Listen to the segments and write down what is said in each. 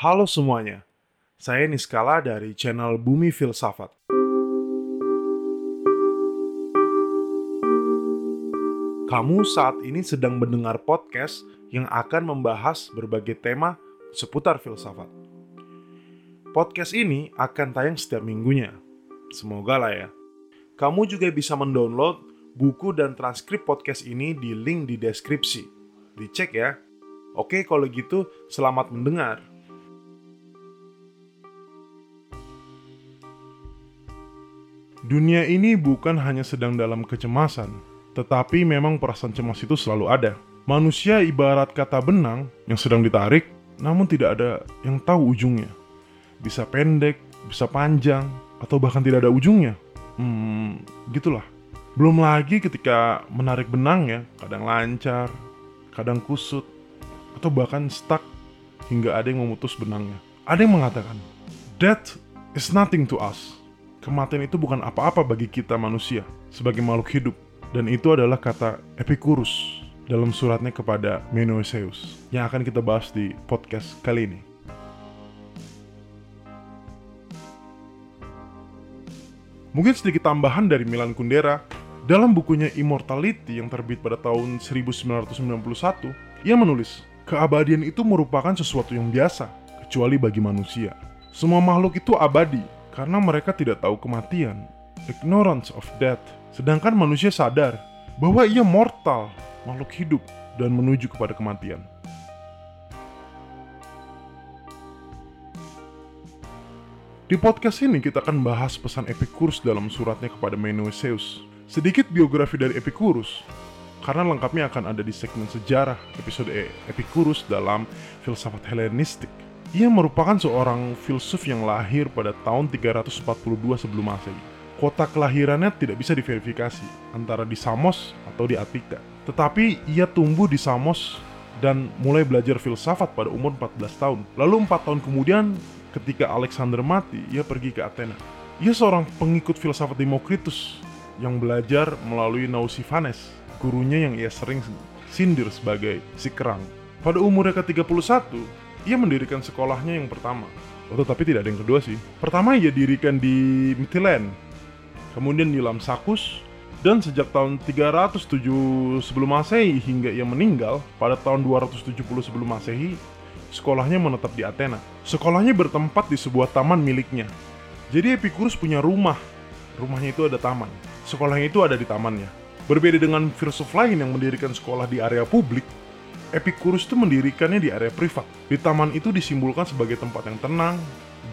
Halo semuanya, saya Niskala dari channel Bumi Filsafat. Kamu saat ini sedang mendengar podcast yang akan membahas berbagai tema seputar filsafat. Podcast ini akan tayang setiap minggunya. Semoga lah ya. Kamu juga bisa mendownload buku dan transkrip podcast ini di link di deskripsi. Dicek ya. Oke, kalau gitu selamat mendengar. Dunia ini bukan hanya sedang dalam kecemasan, tetapi memang perasaan cemas itu selalu ada. Manusia ibarat kata benang yang sedang ditarik, namun tidak ada yang tahu ujungnya. Bisa pendek, bisa panjang, atau bahkan tidak ada ujungnya. Hmm, gitulah. Belum lagi ketika menarik benang ya, kadang lancar, kadang kusut, atau bahkan stuck hingga ada yang memutus benangnya. Ada yang mengatakan, Death is nothing to us. Kematian itu bukan apa-apa bagi kita manusia sebagai makhluk hidup. Dan itu adalah kata Epicurus dalam suratnya kepada Menoeseus yang akan kita bahas di podcast kali ini. Mungkin sedikit tambahan dari Milan Kundera dalam bukunya Immortality yang terbit pada tahun 1991, ia menulis, keabadian itu merupakan sesuatu yang biasa, kecuali bagi manusia. Semua makhluk itu abadi, karena mereka tidak tahu kematian, ignorance of death. Sedangkan manusia sadar bahwa ia mortal, makhluk hidup, dan menuju kepada kematian. Di podcast ini kita akan bahas pesan Epicurus dalam suratnya kepada Menoeseus. Sedikit biografi dari Epicurus, karena lengkapnya akan ada di segmen sejarah episode E, Epicurus dalam filsafat Helenistik. Ia merupakan seorang filsuf yang lahir pada tahun 342 sebelum Masehi. Kota kelahirannya tidak bisa diverifikasi antara di Samos atau di Attika. Tetapi ia tumbuh di Samos dan mulai belajar filsafat pada umur 14 tahun. Lalu 4 tahun kemudian ketika Alexander mati, ia pergi ke Athena. Ia seorang pengikut filsafat Demokritus yang belajar melalui Nausiphanes, gurunya yang ia sering sindir sebagai si kerang. Pada umurnya ke-31, ia mendirikan sekolahnya yang pertama. Oh, tapi tidak ada yang kedua sih. Pertama ia dirikan di Mytilene, kemudian di Lamsakus, dan sejak tahun 307 sebelum Masehi hingga ia meninggal pada tahun 270 sebelum Masehi, sekolahnya menetap di Athena. Sekolahnya bertempat di sebuah taman miliknya. Jadi Epicurus punya rumah. Rumahnya itu ada taman. Sekolahnya itu ada di tamannya. Berbeda dengan filsuf lain yang mendirikan sekolah di area publik, Epicurus itu mendirikannya di area privat. Di taman itu disimbolkan sebagai tempat yang tenang,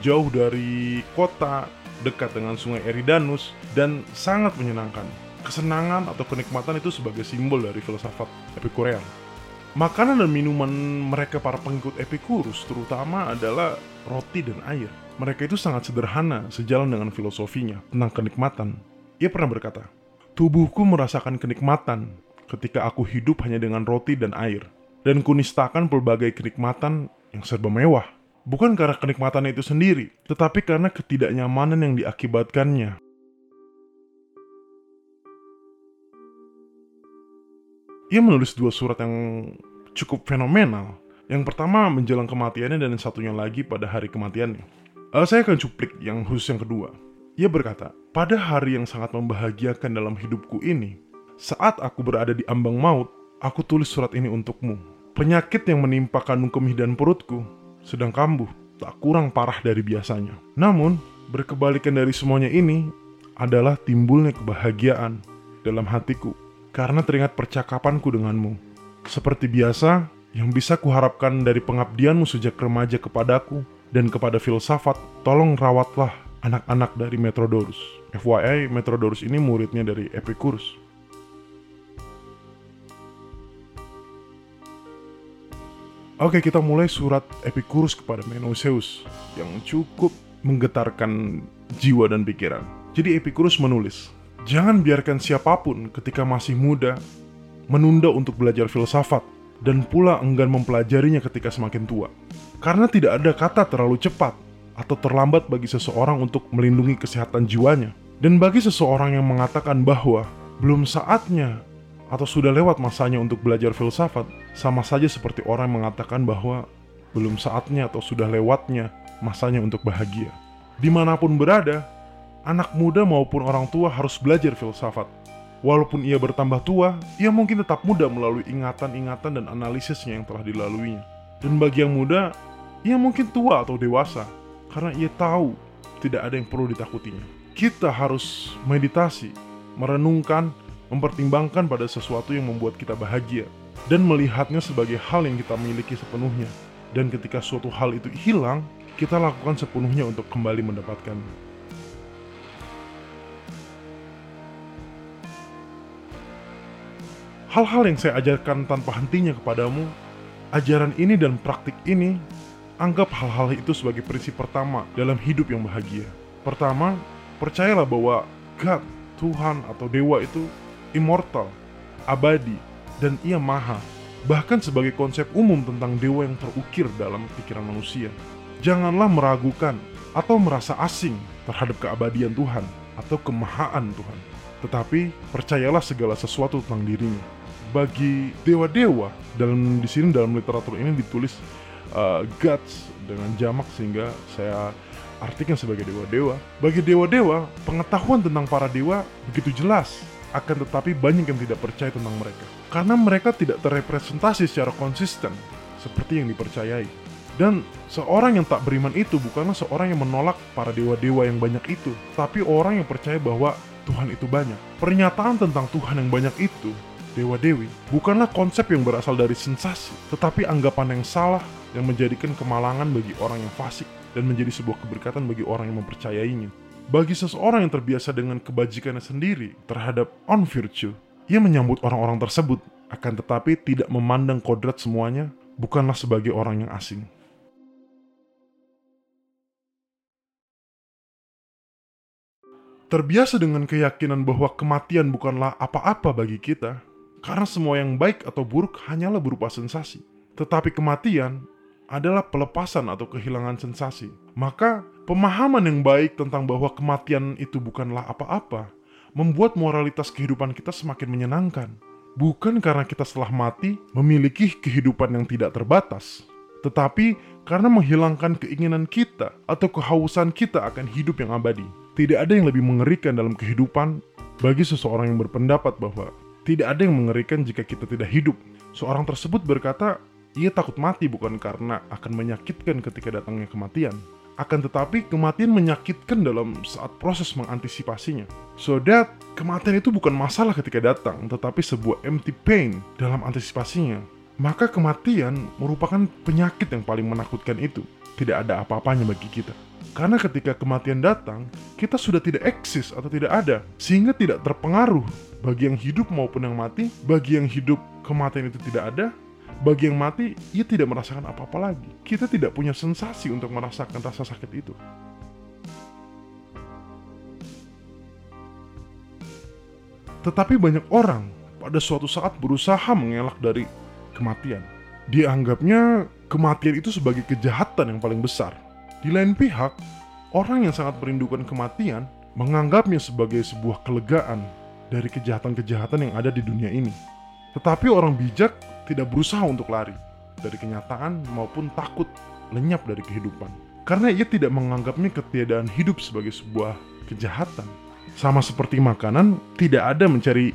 jauh dari kota, dekat dengan sungai Eridanus, dan sangat menyenangkan. Kesenangan atau kenikmatan itu sebagai simbol dari filsafat Epikurean. Makanan dan minuman mereka para pengikut Epicurus terutama adalah roti dan air. Mereka itu sangat sederhana sejalan dengan filosofinya tentang kenikmatan. Ia pernah berkata, Tubuhku merasakan kenikmatan ketika aku hidup hanya dengan roti dan air dan kunistakan pelbagai kenikmatan yang serba mewah. Bukan karena kenikmatan itu sendiri, tetapi karena ketidaknyamanan yang diakibatkannya. Ia menulis dua surat yang cukup fenomenal. Yang pertama menjelang kematiannya dan yang satunya lagi pada hari kematiannya. Uh, saya akan cuplik yang khusus yang kedua. Ia berkata, pada hari yang sangat membahagiakan dalam hidupku ini, saat aku berada di ambang maut, aku tulis surat ini untukmu Penyakit yang menimpa kandung kemih dan perutku sedang kambuh, tak kurang parah dari biasanya. Namun, berkebalikan dari semuanya ini adalah timbulnya kebahagiaan dalam hatiku karena teringat percakapanku denganmu. Seperti biasa, yang bisa kuharapkan dari pengabdianmu sejak remaja kepadaku dan kepada filsafat, tolong rawatlah anak-anak dari Metrodorus. FYI, Metrodorus ini muridnya dari Epicurus. Oke, kita mulai surat Epicurus kepada Menoseus yang cukup menggetarkan jiwa dan pikiran. Jadi Epicurus menulis, Jangan biarkan siapa pun ketika masih muda menunda untuk belajar filsafat dan pula enggan mempelajarinya ketika semakin tua. Karena tidak ada kata terlalu cepat atau terlambat bagi seseorang untuk melindungi kesehatan jiwanya. Dan bagi seseorang yang mengatakan bahwa belum saatnya atau sudah lewat masanya untuk belajar filsafat, sama saja seperti orang mengatakan bahwa belum saatnya atau sudah lewatnya masanya untuk bahagia. Di mana pun berada, anak muda maupun orang tua harus belajar filsafat. Walaupun ia bertambah tua, ia mungkin tetap muda melalui ingatan-ingatan dan analisisnya yang telah dilaluinya. Dan bagi yang muda, ia mungkin tua atau dewasa, karena ia tahu tidak ada yang perlu ditakutinya. Kita harus meditasi, merenungkan, mempertimbangkan pada sesuatu yang membuat kita bahagia, dan melihatnya sebagai hal yang kita miliki sepenuhnya. Dan ketika suatu hal itu hilang, kita lakukan sepenuhnya untuk kembali mendapatkannya. Hal-hal yang saya ajarkan tanpa hentinya kepadamu, ajaran ini dan praktik ini, anggap hal-hal itu sebagai prinsip pertama dalam hidup yang bahagia. Pertama, percayalah bahwa God, Tuhan atau Dewa itu immortal, abadi, dan ia maha. Bahkan sebagai konsep umum tentang dewa yang terukir dalam pikiran manusia. Janganlah meragukan atau merasa asing terhadap keabadian Tuhan atau kemahaan Tuhan. Tetapi percayalah segala sesuatu tentang dirinya bagi dewa-dewa dalam di sini dalam literatur ini ditulis uh, gods dengan jamak sehingga saya artikan sebagai dewa-dewa. Bagi dewa-dewa, pengetahuan tentang para dewa begitu jelas, akan tetapi banyak yang tidak percaya tentang mereka. Karena mereka tidak terrepresentasi secara konsisten seperti yang dipercayai. Dan seorang yang tak beriman itu bukanlah seorang yang menolak para dewa-dewa yang banyak itu, tapi orang yang percaya bahwa Tuhan itu banyak. Pernyataan tentang Tuhan yang banyak itu dewa-dewi bukanlah konsep yang berasal dari sensasi, tetapi anggapan yang salah yang menjadikan kemalangan bagi orang yang fasik dan menjadi sebuah keberkatan bagi orang yang mempercayainya. Bagi seseorang yang terbiasa dengan kebajikannya sendiri terhadap on virtue, ia menyambut orang-orang tersebut, akan tetapi tidak memandang kodrat semuanya, bukanlah sebagai orang yang asing. Terbiasa dengan keyakinan bahwa kematian bukanlah apa-apa bagi kita, karena semua yang baik atau buruk hanyalah berupa sensasi. Tetapi kematian adalah pelepasan atau kehilangan sensasi. Maka pemahaman yang baik tentang bahwa kematian itu bukanlah apa-apa membuat moralitas kehidupan kita semakin menyenangkan. Bukan karena kita setelah mati memiliki kehidupan yang tidak terbatas, tetapi karena menghilangkan keinginan kita atau kehausan kita akan hidup yang abadi. Tidak ada yang lebih mengerikan dalam kehidupan bagi seseorang yang berpendapat bahwa tidak ada yang mengerikan jika kita tidak hidup. Seorang tersebut berkata, ia takut mati bukan karena akan menyakitkan ketika datangnya kematian. Akan tetapi kematian menyakitkan dalam saat proses mengantisipasinya. So that kematian itu bukan masalah ketika datang, tetapi sebuah empty pain dalam antisipasinya. Maka kematian merupakan penyakit yang paling menakutkan itu. Tidak ada apa-apanya bagi kita. Karena ketika kematian datang, kita sudah tidak eksis atau tidak ada, sehingga tidak terpengaruh bagi yang hidup maupun yang mati. Bagi yang hidup, kematian itu tidak ada. Bagi yang mati, ia tidak merasakan apa-apa lagi. Kita tidak punya sensasi untuk merasakan rasa sakit itu. Tetapi banyak orang pada suatu saat berusaha mengelak dari kematian. Dianggapnya kematian itu sebagai kejahatan yang paling besar di lain pihak, orang yang sangat merindukan kematian menganggapnya sebagai sebuah kelegaan dari kejahatan-kejahatan yang ada di dunia ini. Tetapi orang bijak tidak berusaha untuk lari dari kenyataan maupun takut lenyap dari kehidupan. Karena ia tidak menganggapnya ketiadaan hidup sebagai sebuah kejahatan. Sama seperti makanan, tidak ada mencari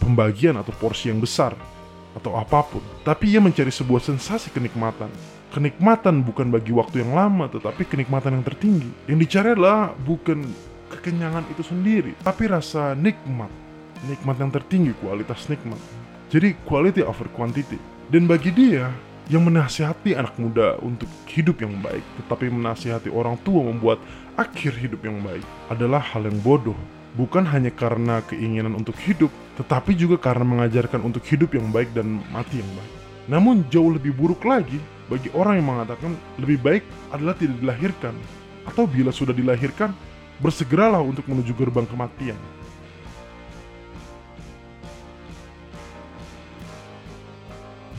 pembagian atau porsi yang besar atau apa pun, tapi ia mencari sebuah sensasi kenikmatan kenikmatan bukan bagi waktu yang lama tetapi kenikmatan yang tertinggi. Yang dicari adalah bukan kekenyangan itu sendiri, tapi rasa nikmat. Nikmat yang tertinggi, kualitas nikmat. Jadi quality over quantity. Dan bagi dia, yang menasihati anak muda untuk hidup yang baik, tetapi menasihati orang tua membuat akhir hidup yang baik adalah hal yang bodoh. Bukan hanya karena keinginan untuk hidup, tetapi juga karena mengajarkan untuk hidup yang baik dan mati yang baik. Namun jauh lebih buruk lagi bagi orang yang mengatakan lebih baik adalah tidak dilahirkan atau bila sudah dilahirkan bersegeralah untuk menuju gerbang kematian.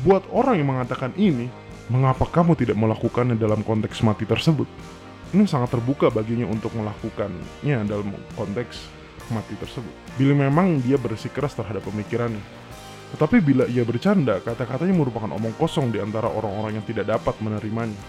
Buat orang yang mengatakan ini, mengapa kamu tidak melakukannya dalam konteks mati tersebut? Ini sangat terbuka baginya untuk melakukannya dalam konteks mati tersebut. Bila memang dia bersikeras terhadap pemikirannya. Tetapi bila ia bercanda, kata-katanya merupakan omong kosong di antara orang-orang yang tidak dapat menerimanya.